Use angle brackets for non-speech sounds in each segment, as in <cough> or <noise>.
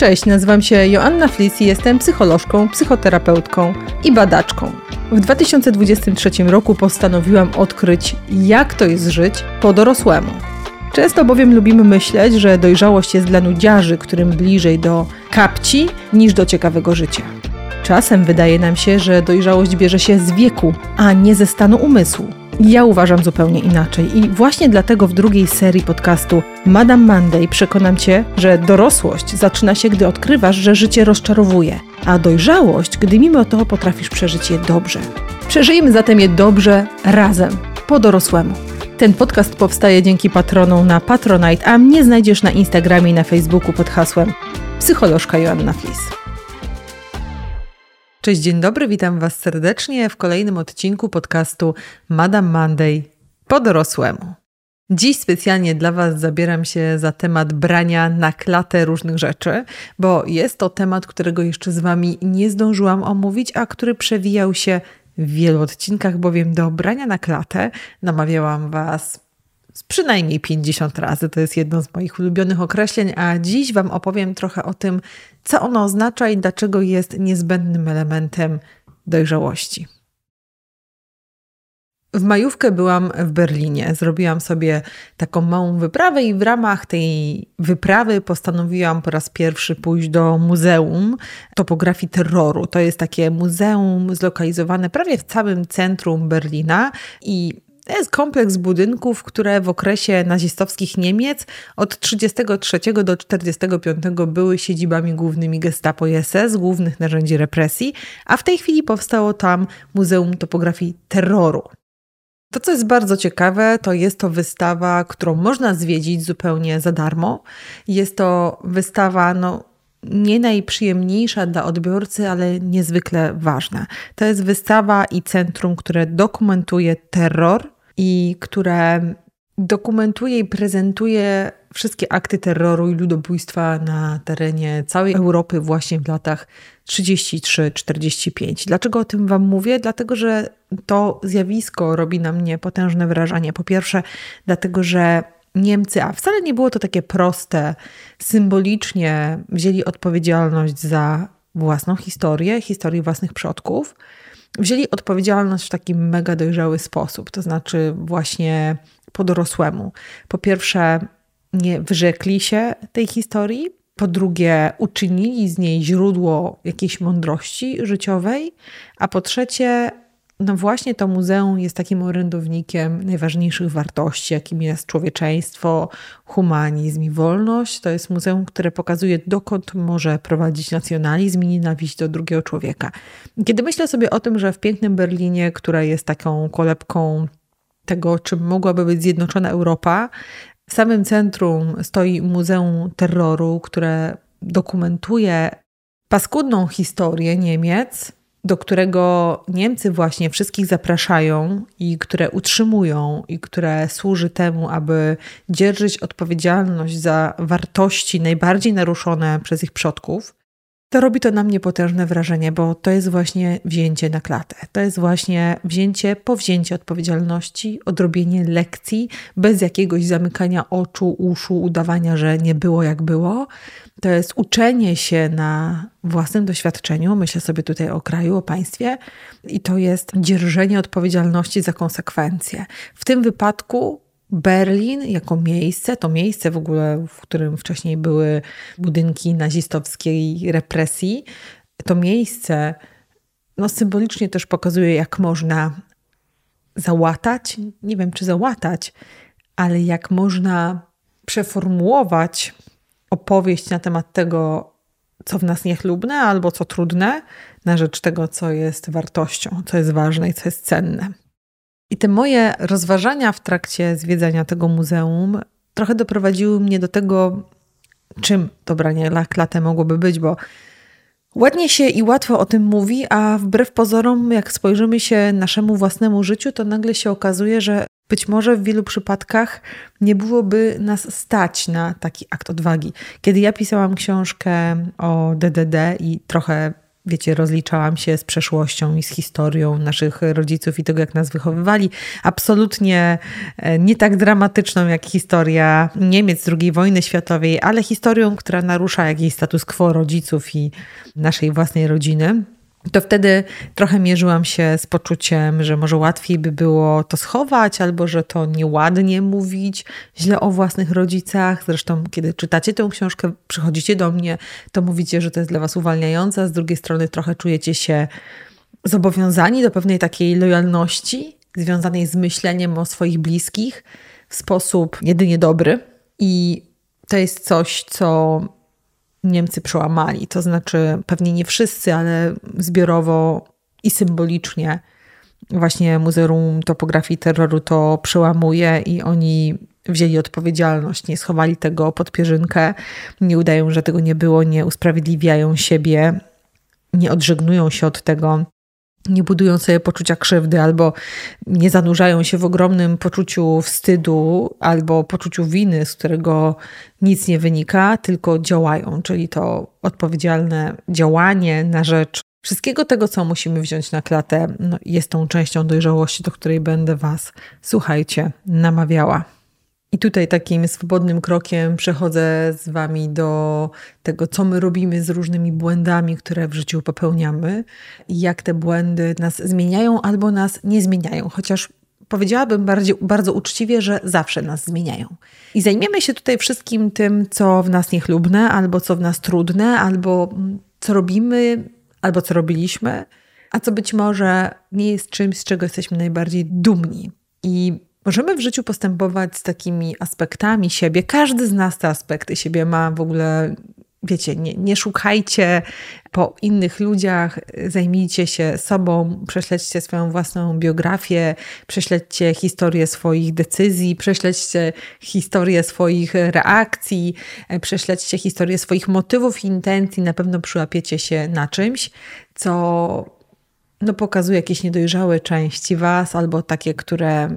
Cześć, nazywam się Joanna Flis i jestem psycholożką, psychoterapeutką i badaczką. W 2023 roku postanowiłam odkryć, jak to jest żyć po dorosłemu. Często bowiem lubimy myśleć, że dojrzałość jest dla nudziarzy, którym bliżej do kapci niż do ciekawego życia. Czasem wydaje nam się, że dojrzałość bierze się z wieku, a nie ze stanu umysłu. Ja uważam zupełnie inaczej i właśnie dlatego w drugiej serii podcastu Madame Monday przekonam Cię, że dorosłość zaczyna się, gdy odkrywasz, że życie rozczarowuje, a dojrzałość, gdy mimo to potrafisz przeżyć je dobrze. Przeżyjmy zatem je dobrze razem, po dorosłemu. Ten podcast powstaje dzięki patronom na Patronite, a mnie znajdziesz na Instagramie i na Facebooku pod hasłem psycholożka Joanna Flis. Cześć, dzień dobry, witam Was serdecznie w kolejnym odcinku podcastu Madame Monday po dorosłemu. Dziś specjalnie dla Was zabieram się za temat brania na klatę różnych rzeczy, bo jest to temat, którego jeszcze z Wami nie zdążyłam omówić, a który przewijał się w wielu odcinkach, bowiem do brania na klatę namawiałam Was przynajmniej 50 razy. To jest jedno z moich ulubionych określeń, a dziś Wam opowiem trochę o tym, co ono oznacza i dlaczego jest niezbędnym elementem dojrzałości. W majówkę byłam w Berlinie. Zrobiłam sobie taką małą wyprawę, i w ramach tej wyprawy postanowiłam po raz pierwszy pójść do Muzeum Topografii Terroru. To jest takie muzeum zlokalizowane prawie w całym centrum Berlina i to jest kompleks budynków, które w okresie nazistowskich Niemiec od 1933 do 1945 były siedzibami głównymi Gestapo i SS, głównych narzędzi represji, a w tej chwili powstało tam Muzeum Topografii Terroru. To, co jest bardzo ciekawe, to jest to wystawa, którą można zwiedzić zupełnie za darmo. Jest to wystawa, no, nie najprzyjemniejsza dla odbiorcy, ale niezwykle ważna. To jest wystawa i centrum, które dokumentuje terror i które dokumentuje i prezentuje wszystkie akty terroru i ludobójstwa na terenie całej Europy właśnie w latach 33-45. Dlaczego o tym Wam mówię? Dlatego, że to zjawisko robi na mnie potężne wrażenie. Po pierwsze, dlatego, że Niemcy, a wcale nie było to takie proste, symbolicznie wzięli odpowiedzialność za własną historię, historię własnych przodków wzięli odpowiedzialność w taki mega dojrzały sposób, to znaczy właśnie po dorosłemu. Po pierwsze, nie wyrzekli się tej historii, po drugie, uczynili z niej źródło jakiejś mądrości życiowej, a po trzecie, no właśnie to muzeum jest takim orędownikiem najważniejszych wartości, jakim jest człowieczeństwo, humanizm i wolność. To jest muzeum, które pokazuje, dokąd może prowadzić nacjonalizm i nienawiść do drugiego człowieka. Kiedy myślę sobie o tym, że w pięknym Berlinie, która jest taką kolebką tego, czym mogłaby być zjednoczona Europa, w samym centrum stoi Muzeum Terroru, które dokumentuje paskudną historię Niemiec, do którego Niemcy właśnie wszystkich zapraszają i które utrzymują i które służy temu, aby dzierżyć odpowiedzialność za wartości najbardziej naruszone przez ich przodków, to robi to na mnie potężne wrażenie, bo to jest właśnie wzięcie na klatę. To jest właśnie wzięcie, powzięcie odpowiedzialności, odrobienie lekcji bez jakiegoś zamykania oczu, uszu, udawania, że nie było jak było. To jest uczenie się na własnym doświadczeniu, myślę sobie tutaj o kraju, o państwie, i to jest dzierżenie odpowiedzialności za konsekwencje. W tym wypadku Berlin jako miejsce, to miejsce w ogóle, w którym wcześniej były budynki nazistowskiej represji, to miejsce no, symbolicznie też pokazuje, jak można załatać, nie wiem czy załatać, ale jak można przeformułować opowieść na temat tego, co w nas niechlubne albo co trudne, na rzecz tego, co jest wartością, co jest ważne i co jest cenne. I te moje rozważania w trakcie zwiedzania tego muzeum trochę doprowadziły mnie do tego, czym to branie klatę mogłoby być, bo ładnie się i łatwo o tym mówi, a wbrew pozorom, jak spojrzymy się naszemu własnemu życiu, to nagle się okazuje, że być może w wielu przypadkach nie byłoby nas stać na taki akt odwagi. Kiedy ja pisałam książkę o DDD i trochę wiecie, rozliczałam się z przeszłością i z historią naszych rodziców i tego, jak nas wychowywali. Absolutnie e, nie tak dramatyczną jak historia Niemiec II wojny światowej, ale historią, która narusza jakiś status quo rodziców i naszej własnej rodziny to wtedy trochę mierzyłam się z poczuciem, że może łatwiej by było to schować, albo że to nieładnie mówić źle o własnych rodzicach. Zresztą, kiedy czytacie tę książkę, przychodzicie do mnie, to mówicie, że to jest dla was uwalniające, z drugiej strony trochę czujecie się zobowiązani do pewnej takiej lojalności związanej z myśleniem o swoich bliskich w sposób jedynie dobry. I to jest coś, co Niemcy przełamali. To znaczy, pewnie nie wszyscy, ale zbiorowo i symbolicznie właśnie Muzeum Topografii Terroru to przełamuje i oni wzięli odpowiedzialność, nie schowali tego pod pierzynkę, nie udają, że tego nie było, nie usprawiedliwiają siebie, nie odżegnują się od tego nie budują sobie poczucia krzywdy, albo nie zanurzają się w ogromnym poczuciu wstydu albo poczuciu winy, z którego nic nie wynika, tylko działają, czyli to odpowiedzialne działanie na rzecz wszystkiego tego, co musimy wziąć na klatę, no, jest tą częścią dojrzałości, do której będę Was, słuchajcie, namawiała. I tutaj takim swobodnym krokiem przechodzę z Wami do tego, co my robimy z różnymi błędami, które w życiu popełniamy i jak te błędy nas zmieniają albo nas nie zmieniają. Chociaż powiedziałabym bardziej, bardzo uczciwie, że zawsze nas zmieniają. I zajmiemy się tutaj wszystkim tym, co w nas niechlubne, albo co w nas trudne, albo co robimy, albo co robiliśmy, a co być może nie jest czymś, z czego jesteśmy najbardziej dumni. I Możemy w życiu postępować z takimi aspektami siebie. Każdy z nas te aspekty siebie ma w ogóle. Wiecie, nie, nie szukajcie po innych ludziach, zajmijcie się sobą, prześledźcie swoją własną biografię, prześledźcie historię swoich decyzji, prześledźcie historię swoich reakcji, prześledźcie historię swoich motywów intencji. Na pewno przyłapiecie się na czymś, co no, pokazuje jakieś niedojrzałe części Was albo takie, które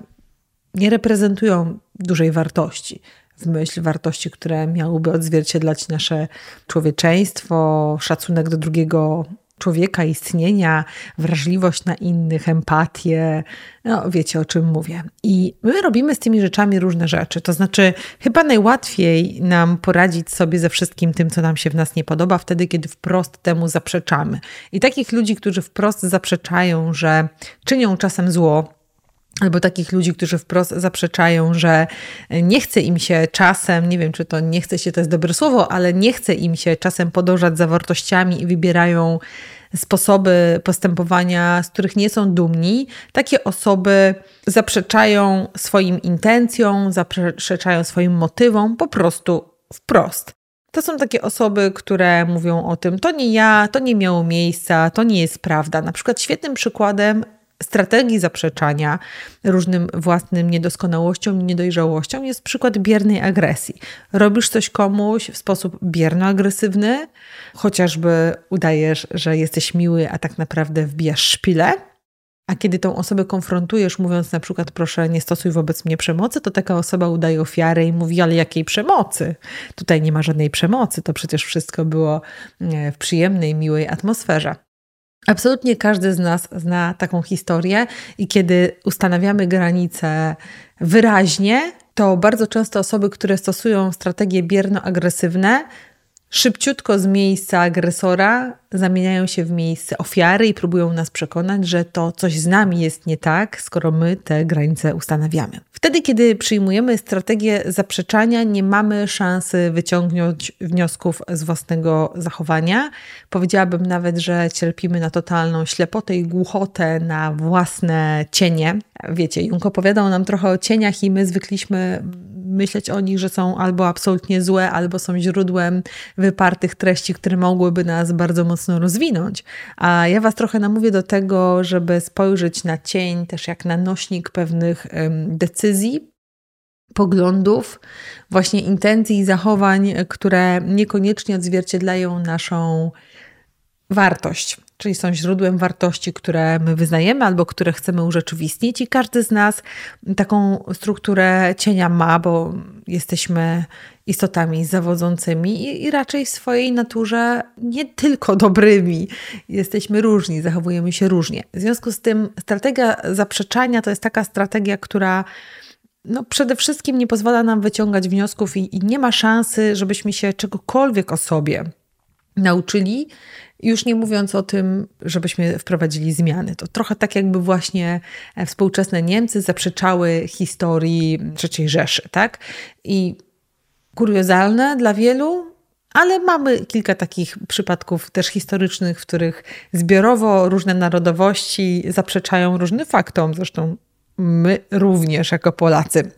nie reprezentują dużej wartości, w myśl wartości, które miałyby odzwierciedlać nasze człowieczeństwo, szacunek do drugiego człowieka, istnienia, wrażliwość na innych, empatię. No, wiecie o czym mówię. I my robimy z tymi rzeczami różne rzeczy. To znaczy, chyba najłatwiej nam poradzić sobie ze wszystkim tym, co nam się w nas nie podoba, wtedy, kiedy wprost temu zaprzeczamy. I takich ludzi, którzy wprost zaprzeczają, że czynią czasem zło, albo takich ludzi, którzy wprost zaprzeczają, że nie chce im się czasem, nie wiem czy to nie chce się, to jest dobre słowo, ale nie chce im się czasem podążać za wartościami i wybierają sposoby postępowania, z których nie są dumni, takie osoby zaprzeczają swoim intencjom, zaprzeczają swoim motywom po prostu wprost. To są takie osoby, które mówią o tym, to nie ja, to nie miało miejsca, to nie jest prawda. Na przykład świetnym przykładem strategii zaprzeczania różnym własnym niedoskonałościom i niedojrzałościom jest przykład biernej agresji. Robisz coś komuś w sposób bierno-agresywny, chociażby udajesz, że jesteś miły, a tak naprawdę wbijasz szpilę. A kiedy tą osobę konfrontujesz, mówiąc na przykład, proszę, nie stosuj wobec mnie przemocy, to taka osoba udaje ofiarę i mówi, ale jakiej przemocy? Tutaj nie ma żadnej przemocy, to przecież wszystko było e, w przyjemnej, miłej atmosferze. Absolutnie każdy z nas zna taką historię, i kiedy ustanawiamy granice wyraźnie, to bardzo często osoby, które stosują strategie bierno-agresywne, szybciutko z miejsca agresora zamieniają się w miejsce ofiary i próbują nas przekonać, że to coś z nami jest nie tak, skoro my te granice ustanawiamy. Wtedy, kiedy przyjmujemy strategię zaprzeczania, nie mamy szansy wyciągnąć wniosków z własnego zachowania. Powiedziałabym nawet, że cierpimy na totalną ślepotę i głuchotę na własne cienie. Wiecie, Jung opowiadał nam trochę o cieniach i my zwykliśmy myśleć o nich, że są albo absolutnie złe, albo są źródłem wypartych treści, które mogłyby nas bardzo mocno rozwinąć. A ja Was trochę namówię do tego, żeby spojrzeć na cień też jak na nośnik pewnych decyzji, poglądów, właśnie intencji i zachowań, które niekoniecznie odzwierciedlają naszą wartość czyli są źródłem wartości, które my wyznajemy albo które chcemy urzeczywistnić, i każdy z nas taką strukturę cienia ma, bo jesteśmy istotami zawodzącymi i, i, raczej w swojej naturze nie tylko dobrymi. Jesteśmy różni, zachowujemy się różnie. W związku z tym strategia zaprzeczania to jest taka strategia, która no, przede wszystkim nie pozwala nam wyciągać wniosków i, i nie ma szansy, żebyśmy się czegokolwiek o sobie nauczyli, już nie mówiąc o tym, żebyśmy wprowadzili zmiany. To trochę tak, jakby właśnie e, współczesne Niemcy zaprzeczały historii III Rzeszy, tak? I kuriozalne dla wielu, ale mamy kilka takich przypadków też historycznych, w których zbiorowo różne narodowości zaprzeczają różnym faktom. Zresztą my również jako Polacy.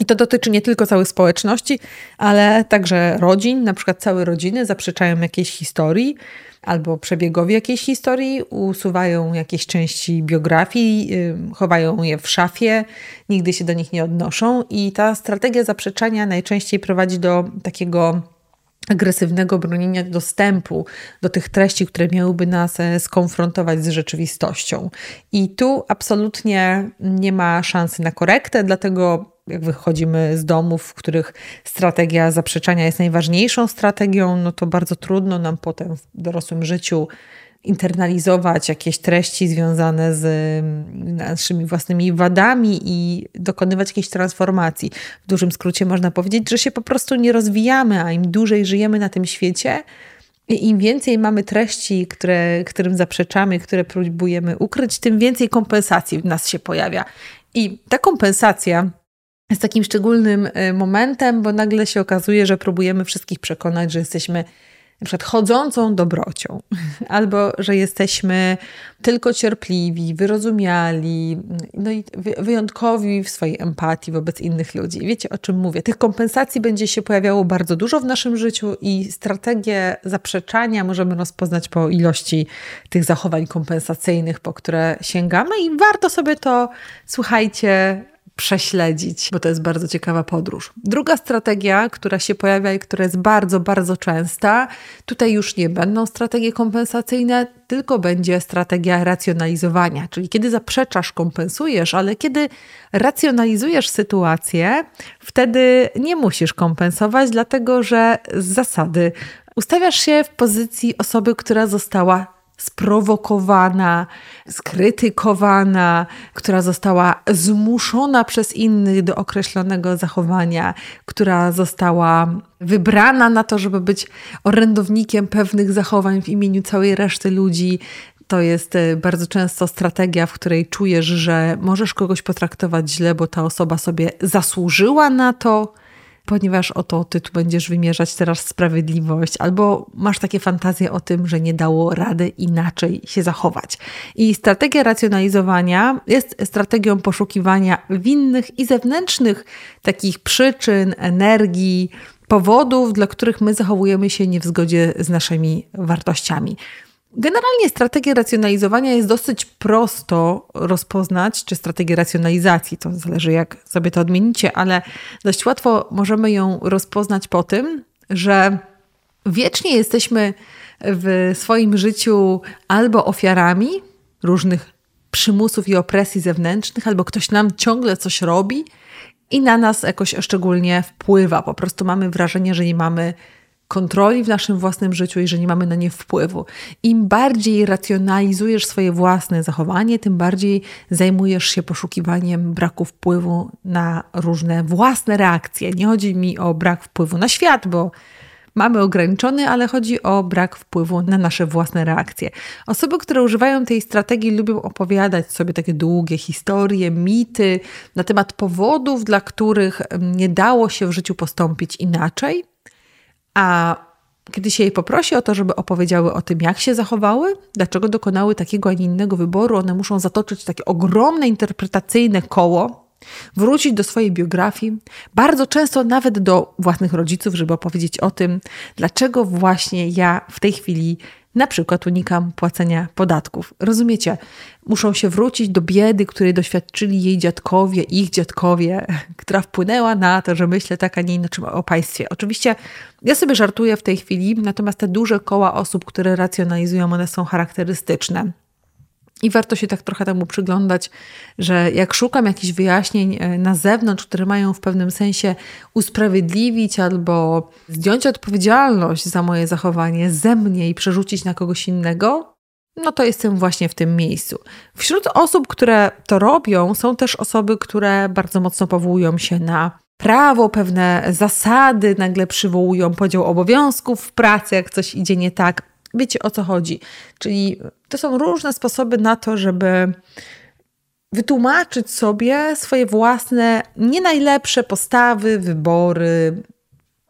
I to dotyczy nie tylko całych społeczności, ale także rodzin. Na przykład całe rodziny zaprzeczają jakiejś historii albo przebiegowi jakiejś historii, usuwają jakieś części biografii, chowają je w szafie, nigdy się do nich nie odnoszą. I ta strategia zaprzeczania najczęściej prowadzi do takiego agresywnego bronienia dostępu do tych treści, które miałyby nas e, skonfrontować z rzeczywistością. I tu absolutnie nie ma szansy na korektę, dlatego jak wychodzimy z domów, w których strategia zaprzeczania jest najważniejszą strategią, no to bardzo trudno nam potem w dorosłym życiu internalizować jakieś treści związane z mm, naszymi własnymi wadami i dokonywać jakiejś transformacji. W dużym skrócie można powiedzieć, że się po prostu nie rozwijamy, a im dłużej żyjemy na tym świecie, im więcej mamy treści, które, którym zaprzeczamy, które próbujemy ukryć, tym więcej kompensacji w nas się pojawia. I ta kompensacja jest takim szczególnym y, momentem, bo nagle się okazuje, że próbujemy wszystkich przekonać, że jesteśmy na przykład chodzącą dobrocią, <laughs> albo że jesteśmy tylko cierpliwi, wyrozumiali, no i wyjątkowi w swojej empatii wobec innych ludzi. Wiecie o czym mówię? Tych kompensacji będzie się pojawiało bardzo dużo w naszym życiu i strategię zaprzeczania możemy rozpoznać po ilości tych zachowań kompensacyjnych, po które sięgamy i warto sobie to, słuchajcie, prześledzić, bo to jest bardzo ciekawa podróż. Druga strategia, która się pojawia i która jest bardzo, bardzo częsta, tutaj już nie będą strategie kompensacyjne, tylko będzie strategia racjonalizowania. Czyli kiedy zaprzeczasz, kompensujesz, ale kiedy racjonalizujesz sytuację, wtedy nie musisz kompensować, dlatego że z zasady ustawiasz się w pozycji osoby, która została sprowokowana, skrytykowana, która została zmuszona przez innych do określonego zachowania, która została wybrana na to, żeby być orędownikiem pewnych zachowań w imieniu całej reszty ludzi. To jest e, bardzo często strategia, w której czujesz, że możesz kogoś potraktować źle, bo ta osoba sobie zasłużyła na to ponieważ oto ty tu będziesz wymierzać teraz sprawiedliwość, albo masz takie fantazje o tym, że nie dało rady inaczej się zachować. I strategia racjonalizowania jest strategią poszukiwania winnych i zewnętrznych takich przyczyn, energii, powodów, dla których my zachowujemy się nie w zgodzie z naszymi wartościami. Generalnie strategię racjonalizowania jest dosyć prosto rozpoznać, czy strategię racjonalizacji, to zależy jak sobie to odmienicie, ale dość łatwo możemy ją rozpoznać po tym, że wiecznie jesteśmy w swoim życiu albo ofiarami różnych przymusów i opresji zewnętrznych, albo ktoś nam ciągle coś robi i na nas jakoś szczególnie wpływa. Po prostu mamy wrażenie, że nie mamy kontroli w naszym własnym życiu i że nie mamy na nie wpływu. Im bardziej racjonalizujesz swoje własne zachowanie, tym bardziej zajmujesz się poszukiwaniem braku wpływu na różne własne reakcje. Nie chodzi mi o brak wpływu na świat, bo mamy ograniczony, ale chodzi o brak wpływu na nasze własne reakcje. Osoby, które używają tej strategii, lubią opowiadać sobie takie długie historie, mity na temat powodów, dla których nie dało się w życiu postąpić inaczej a kiedy się jej poprosi o to, żeby opowiedziały o tym, jak się zachowały, dlaczego dokonały takiego, a nie innego wyboru, one muszą zatoczyć takie ogromne interpretacyjne koło, wrócić do swojej biografii, bardzo często nawet do własnych rodziców, żeby opowiedzieć o tym, dlaczego właśnie ja w tej chwili na przykład unikam płacenia podatków. Rozumiecie? Muszą się wrócić do biedy, której doświadczyli jej dziadkowie, ich dziadkowie, <laughs> która wpłynęła na to, że myślę tak, a nie inaczej o państwie. Oczywiście ja sobie żartuję w tej chwili, natomiast te duże koła osób, które racjonalizują, one są charakterystyczne. I warto się tak trochę temu przyglądać, że jak szukam jakichś wyjaśnień e, na zewnątrz, które mają w pewnym sensie usprawiedliwić albo zdjąć odpowiedzialność za moje zachowanie ze mnie i przerzucić na kogoś innego, no to jestem właśnie w tym miejscu. Wśród osób, które to robią, są też osoby, które bardzo mocno powołują się na prawo, pewne zasady, nagle przywołują podział obowiązków w pracy, jak coś idzie nie tak. Wiecie o co chodzi. Czyli to są różne sposoby na to, żeby wytłumaczyć sobie swoje własne, nie najlepsze postawy, wybory,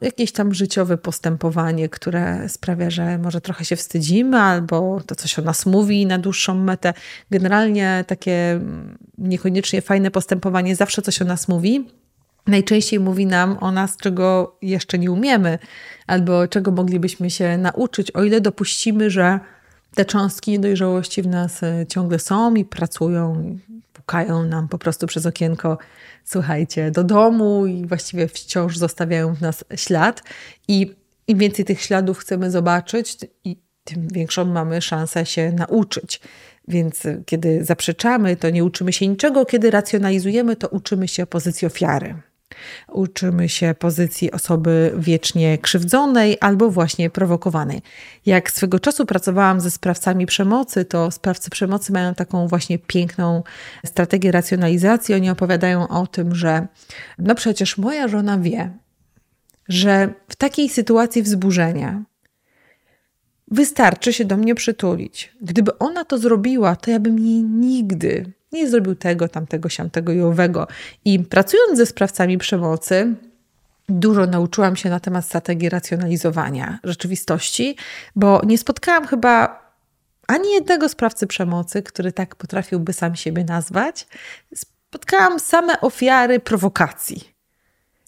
jakieś tam życiowe postępowanie, które sprawia, że może trochę się wstydzimy, albo to coś o nas mówi na dłuższą metę. Generalnie takie niekoniecznie fajne postępowanie zawsze coś o nas mówi. Najczęściej mówi nam o nas, czego jeszcze nie umiemy, albo czego moglibyśmy się nauczyć, o ile dopuścimy, że te cząstki niedojrzałości w nas e, ciągle są i pracują, pukają nam po prostu przez okienko, słuchajcie, do domu i właściwie wciąż zostawiają w nas ślad. I im więcej tych śladów chcemy zobaczyć, i tym większą mamy szansę się nauczyć. Więc e, kiedy zaprzeczamy, to nie uczymy się niczego, kiedy racjonalizujemy, to uczymy się pozycji ofiary. Uczymy się pozycji osoby wiecznie krzywdzonej albo właśnie prowokowanej. Jak swego czasu pracowałam ze sprawcami przemocy, to sprawcy przemocy mają taką właśnie piękną strategię racjonalizacji. Oni opowiadają o tym, że no przecież moja żona wie, że w takiej sytuacji wzburzenia wystarczy się do mnie przytulić. Gdyby ona to zrobiła, to ja bym jej nigdy nie zrobił tego, tamtego, siamtego i owego. I pracując ze sprawcami przemocy, dużo nauczyłam się na temat strategii racjonalizowania rzeczywistości, bo nie spotkałam chyba ani jednego sprawcy przemocy, który tak potrafiłby sam siebie nazwać. Spotkałam same ofiary prowokacji.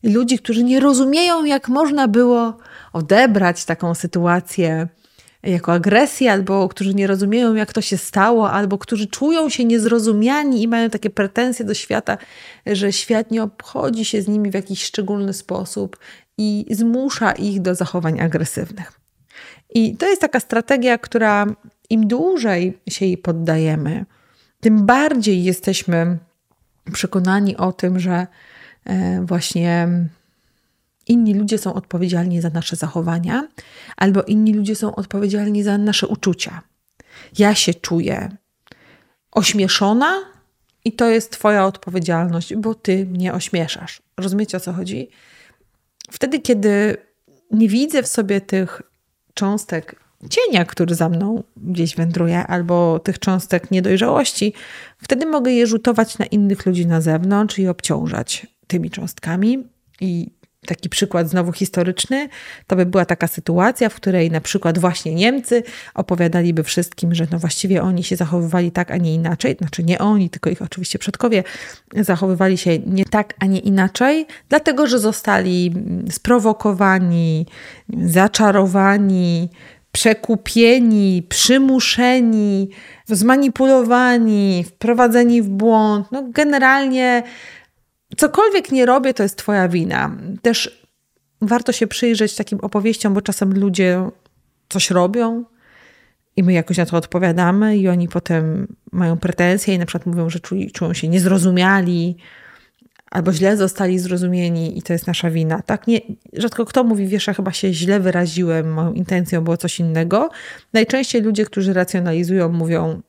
Ludzi, którzy nie rozumieją, jak można było odebrać taką sytuację jako agresję, albo którzy nie rozumieją, jak to się stało, albo którzy czują się niezrozumiani i mają takie pretensje do świata, że świat nie obchodzi się z nimi w jakiś szczególny sposób i zmusza ich do zachowań agresywnych. I to jest taka strategia, która im dłużej się jej poddajemy, tym bardziej jesteśmy przekonani o tym, że e, właśnie inni ludzie są odpowiedzialni za nasze zachowania, albo inni ludzie są odpowiedzialni za nasze uczucia. Ja się czuję ośmieszona i to jest Twoja odpowiedzialność, bo Ty mnie ośmieszasz. Rozumiecie o co chodzi? Wtedy, kiedy nie widzę w sobie tych cząstek cienia, który za mną gdzieś wędruje, albo tych cząstek niedojrzałości, wtedy mogę je rzutować na innych ludzi na zewnątrz i obciążać tymi cząstkami. I taki przykład znowu historyczny, to by była taka sytuacja, w której na przykład właśnie Niemcy opowiadaliby wszystkim, że no właściwie oni się zachowywali tak, a nie inaczej. Znaczy nie oni, tylko ich oczywiście przodkowie zachowywali się nie tak, a nie inaczej, dlatego że zostali sprowokowani, zaczarowani, przekupieni, przymuszeni, zmanipulowani, wprowadzeni w błąd. No generalnie cokolwiek nie robię, to jest Twoja wina. Też warto się przyjrzeć takim opowieściom, bo czasem ludzie coś robią i my jakoś na to odpowiadamy, i oni potem mają pretensje i na przykład mówią, że czuli, czują się niezrozumiali albo źle zostali zrozumieni i to jest nasza wina. Tak? Nie, rzadko kto mówi, wiesz, ja chyba się źle wyraziłem, moją intencją było coś innego. Najczęściej ludzie, którzy racjonalizują, mówią,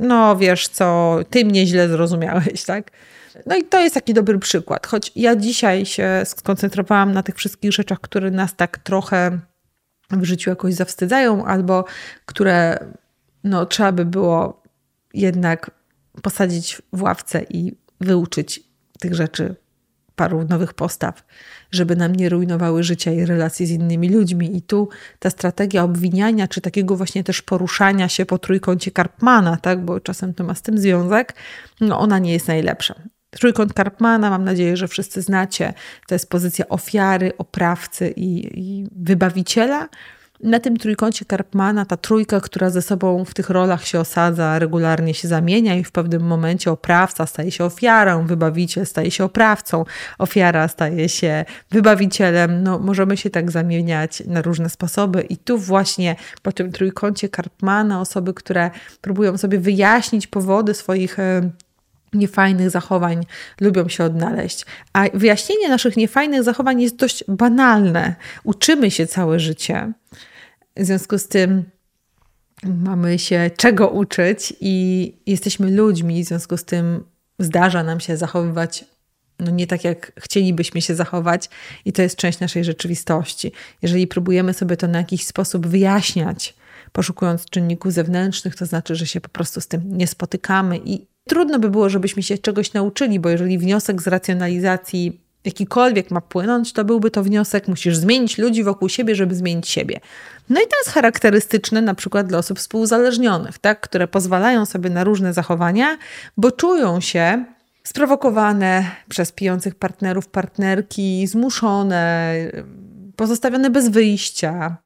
no wiesz co, ty mnie źle zrozumiałeś, tak? No i to jest taki dobry przykład. Choć ja dzisiaj się skoncentrowałam na tych wszystkich rzeczach, które nas tak trochę w życiu jakoś zawstydzają, albo które no, trzeba by było jednak posadzić w ławce i wyuczyć tych rzeczy paru nowych postaw, żeby nam nie rujnowały życia i relacji z innymi ludźmi. I tu ta strategia obwiniania, czy takiego właśnie też poruszania się po trójkącie Karpmana, tak, bo czasem to ma z tym związek, no ona nie jest najlepsza. Trójkąt Karpmana, mam nadzieję, że wszyscy znacie. To jest pozycja ofiary, oprawcy i, i wybawiciela. na tym trójkącie Karpmana ta trójka, która ze sobą w tych rolach się osadza, regularnie się zamienia i w pewnym momencie oprawca staje się ofiarą, wybawiciel staje się oprawcą, ofiara staje się wybawicielem. No, możemy się tak zamieniać na różne sposoby i tu właśnie po tym trójkącie Karpmana osoby, które próbują sobie wyjaśnić powody swoich e, niefajnych zachowań lubią się odnaleźć. A wyjaśnienie naszych niefajnych zachowań jest dość banalne. Uczymy się całe życie. W związku z tym mamy się czego uczyć i jesteśmy ludźmi, w związku z tym zdarza nam się zachowywać no nie tak, jak chcielibyśmy się zachować, i to jest część naszej rzeczywistości. Jeżeli próbujemy sobie to na jakiś sposób wyjaśniać, poszukując czynników zewnętrznych, to znaczy, że się po prostu z tym nie spotykamy i trudno by było, żebyśmy się czegoś nauczyli, bo jeżeli wniosek z racjonalizacji jakikolwiek ma płynąć, to byłby to wniosek, musisz zmienić ludzi wokół siebie, żeby zmienić siebie. No i to jest charakterystyczne na przykład dla osób współzależnionych, tak, które pozwalają sobie na różne zachowania, bo czują się sprowokowane przez pijących partnerów, partnerki, zmuszone, pozostawione bez wyjścia,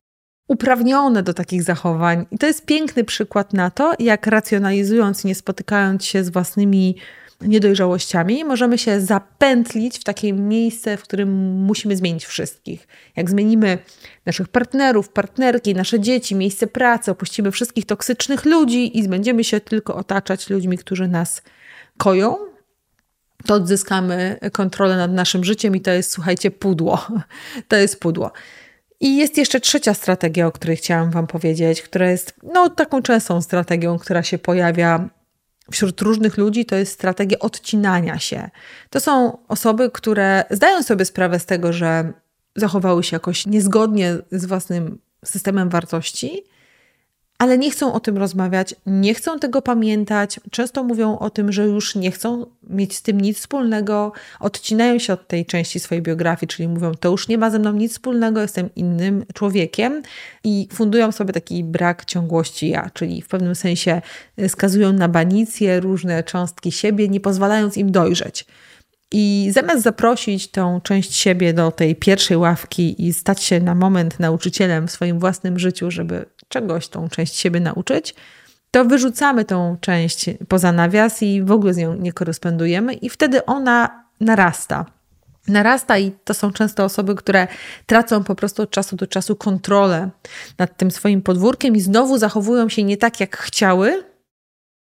uprawnione do takich zachowań. I to jest piękny przykład na to, jak racjonalizując, nie spotykając się z własnymi niedojrzałościami, możemy się zapętlić w takie miejsce, w którym musimy zmienić wszystkich. Jak zmienimy naszych partnerów, partnerki, nasze dzieci, miejsce pracy, opuścimy wszystkich toksycznych ludzi i będziemy się tylko otaczać ludźmi, którzy nas koją, to odzyskamy kontrolę nad naszym życiem i to jest, słuchajcie, pudło. <laughs> To jest pudło. I jest jeszcze trzecia strategia, o której chciałam Wam powiedzieć, która jest no, taką częstą strategią, która się pojawia wśród różnych ludzi, to jest strategia odcinania się. To są osoby, które zdają sobie sprawę z tego, że zachowały się jakoś niezgodnie z własnym systemem wartości, ale nie chcą o tym rozmawiać, nie chcą tego pamiętać. Często mówią o tym, że już nie chcą mieć z tym nic wspólnego, odcinają się od tej części swojej biografii, czyli mówią, to już nie ma ze mną nic wspólnego, jestem innym człowiekiem i fundują sobie taki brak ciągłości ja, czyli w pewnym sensie skazują na banicję różne cząstki siebie, nie pozwalając im dojrzeć. I zamiast zaprosić tą część siebie do tej pierwszej ławki i stać się na moment nauczycielem w swoim własnym życiu, żeby czegoś tą część siebie nauczyć, to wyrzucamy tą część poza nawias i w ogóle z nią nie korespondujemy, i wtedy ona narasta. Narasta i to są często osoby, które tracą po prostu od czasu do czasu kontrolę nad tym swoim podwórkiem i znowu zachowują się nie tak, jak chciały,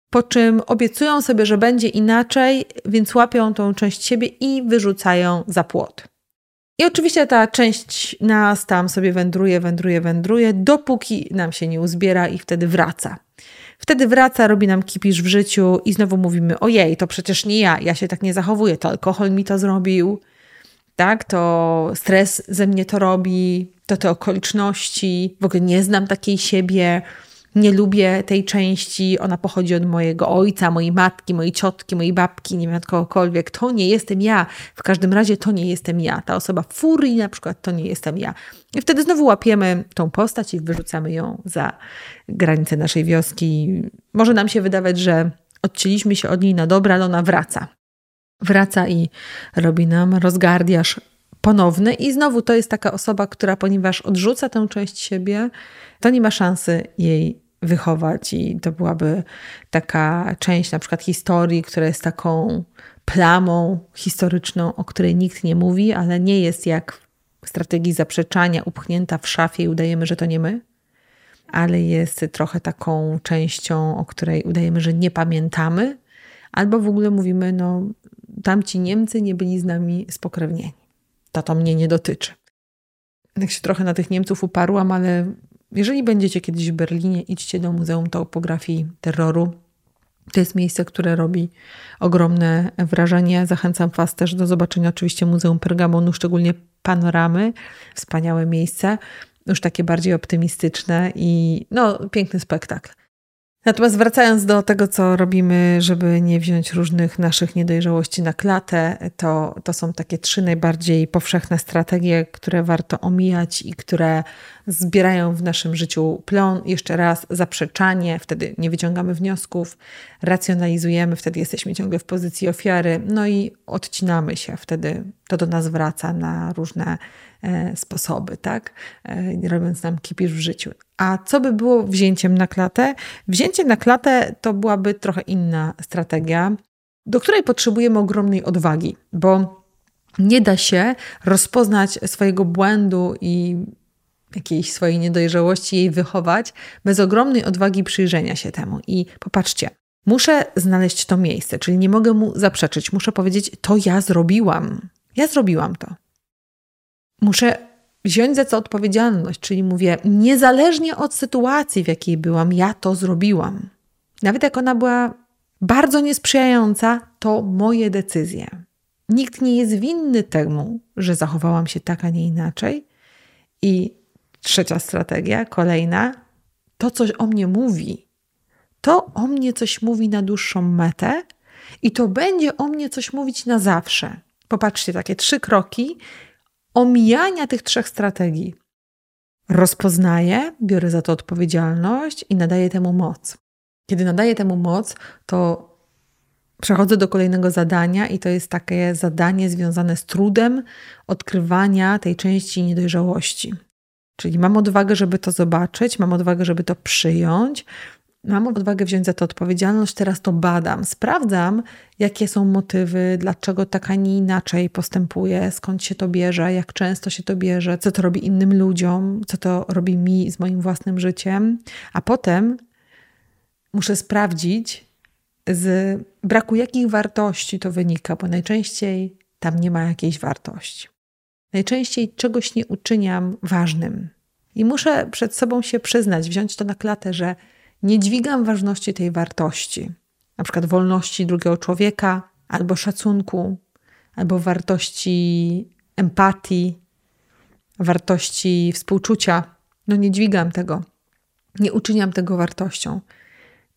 po czym obiecują sobie, że będzie inaczej, więc łapią tą część siebie i wyrzucają za płot. I oczywiście ta część nas tam sobie wędruje, wędruje, wędruje, dopóki nam się nie uzbiera i wtedy wraca. Wtedy wraca, robi nam kipisz w życiu i znowu mówimy: Ojej, to przecież nie ja, ja się tak nie zachowuję, to alkohol mi to zrobił, tak? To stres ze mnie to robi, to te okoliczności, w ogóle nie znam takiej siebie nie lubię tej części, ona pochodzi od mojego ojca, mojej matki, mojej ciotki, mojej babki, nie wiem od kogokolwiek. To nie jestem ja. W każdym razie to nie jestem ja. Ta osoba furii na przykład to nie jestem ja. I wtedy znowu łapiemy tą postać i wyrzucamy ją za granice naszej wioski. Może nam się wydawać, że odcięliśmy się od niej na dobre, ale ona wraca. Wraca i robi nam rozgardiaż ponowny. I znowu to jest taka osoba, która, ponieważ odrzuca tę część siebie, to nie ma szansy jej wychować i to byłaby taka część na przykład historii, która jest taką plamą historyczną, o której nikt nie mówi, ale nie jest jak w strategii zaprzeczania upchnięta w szafie i udajemy, że to nie my, ale jest trochę taką częścią, o której udajemy, że nie pamiętamy, albo w ogóle mówimy, no tamci Niemcy nie byli z nami spokrewnieni. To to mnie nie dotyczy. Tak się trochę na tych Niemców uparłam, ale jeżeli będziecie kiedyś w Berlinie, idźcie do Muzeum Topografii Terroru. To jest miejsce, które robi ogromne wrażenie. Zachęcam Was też do zobaczenia oczywiście Muzeum Pergamonu, szczególnie panoramy. Wspaniałe miejsce, już takie bardziej optymistyczne i no, piękny spektakl. Natomiast wracając do tego, co robimy, żeby nie wziąć różnych naszych niedojrzałości na klatę, to, to są takie trzy najbardziej powszechne strategie, które warto omijać i które zbierają w naszym życiu plon. Jeszcze raz zaprzeczanie, wtedy nie wyciągamy wniosków, racjonalizujemy, wtedy jesteśmy ciągle w pozycji ofiary, no i odcinamy się, wtedy to do nas wraca na różne sposoby, tak? E, robiąc nam kipisz w życiu. A co by było wzięciem na klatę? Wzięcie na klatę to byłaby trochę inna strategia, do której potrzebujemy ogromnej odwagi, bo nie da się rozpoznać swojego błędu i jakiejś swojej niedojrzałości jej wychować bez ogromnej odwagi przyjrzenia się temu. I popatrzcie, muszę znaleźć to miejsce, czyli nie mogę mu zaprzeczyć, muszę powiedzieć, to ja zrobiłam. Ja zrobiłam to. Muszę wziąć za to odpowiedzialność, czyli mówię, niezależnie od sytuacji, w jakiej byłam, ja to zrobiłam. Nawet jak ona była bardzo niesprzyjająca, to moje decyzje. Nikt nie jest winny temu, że zachowałam się tak, a nie inaczej. I trzecia strategia, kolejna, to coś o mnie mówi. To o mnie coś mówi na dłuższą metę i to będzie o mnie coś mówić na zawsze. Popatrzcie, takie trzy kroki omijania tych trzech strategii. Rozpoznaję, biorę za to odpowiedzialność i nadaję temu moc. Kiedy nadaję temu moc, to przechodzę do kolejnego zadania, i to jest takie zadanie związane z trudem odkrywania tej części niedojrzałości. Czyli mam odwagę, żeby to zobaczyć, mam odwagę, żeby to przyjąć, mam odwagę wziąć za to odpowiedzialność, teraz to badam, sprawdzam, jakie są motywy, dlaczego tak, a nie inaczej postępuję, skąd się to bierze, jak często się to bierze, co to robi innym ludziom, co to robi mi z moim własnym życiem, a potem muszę sprawdzić, z braku jakich wartości to wynika, bo najczęściej tam nie ma jakiejś wartości. Najczęściej czegoś nie uczyniam ważnym. I muszę przed sobą się przyznać, wziąć to na klatę, że nie dźwigam ważności tej wartości, na przykład wolności drugiego człowieka, albo szacunku, albo wartości empatii, wartości współczucia. No nie dźwigam tego, nie uczyniam tego wartością.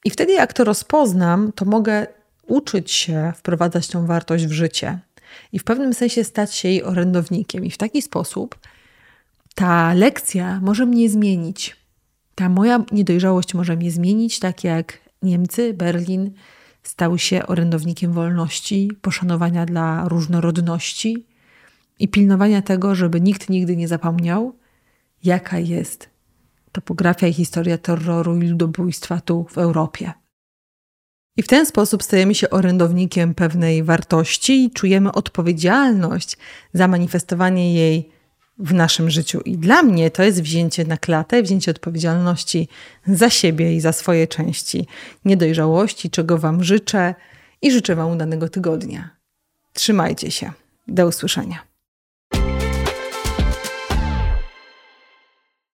I wtedy, jak to rozpoznam, to mogę uczyć się wprowadzać tą wartość w życie i w pewnym sensie stać się jej orędownikiem. I w taki sposób ta lekcja może mnie zmienić. Ta moja niedojrzałość może mnie zmienić, tak jak Niemcy, Berlin stał się orędownikiem wolności, poszanowania dla różnorodności i pilnowania tego, żeby nikt nigdy nie zapomniał, jaka jest topografia i historia terroru i ludobójstwa tu w Europie. I w ten sposób stajemy się orędownikiem pewnej wartości i czujemy odpowiedzialność za manifestowanie jej w naszym życiu. I dla mnie to jest wzięcie na klatę, wzięcie odpowiedzialności za siebie i za swoje części niedojrzałości, czego Wam życzę i życzę Wam udanego tygodnia. Trzymajcie się. Do usłyszenia.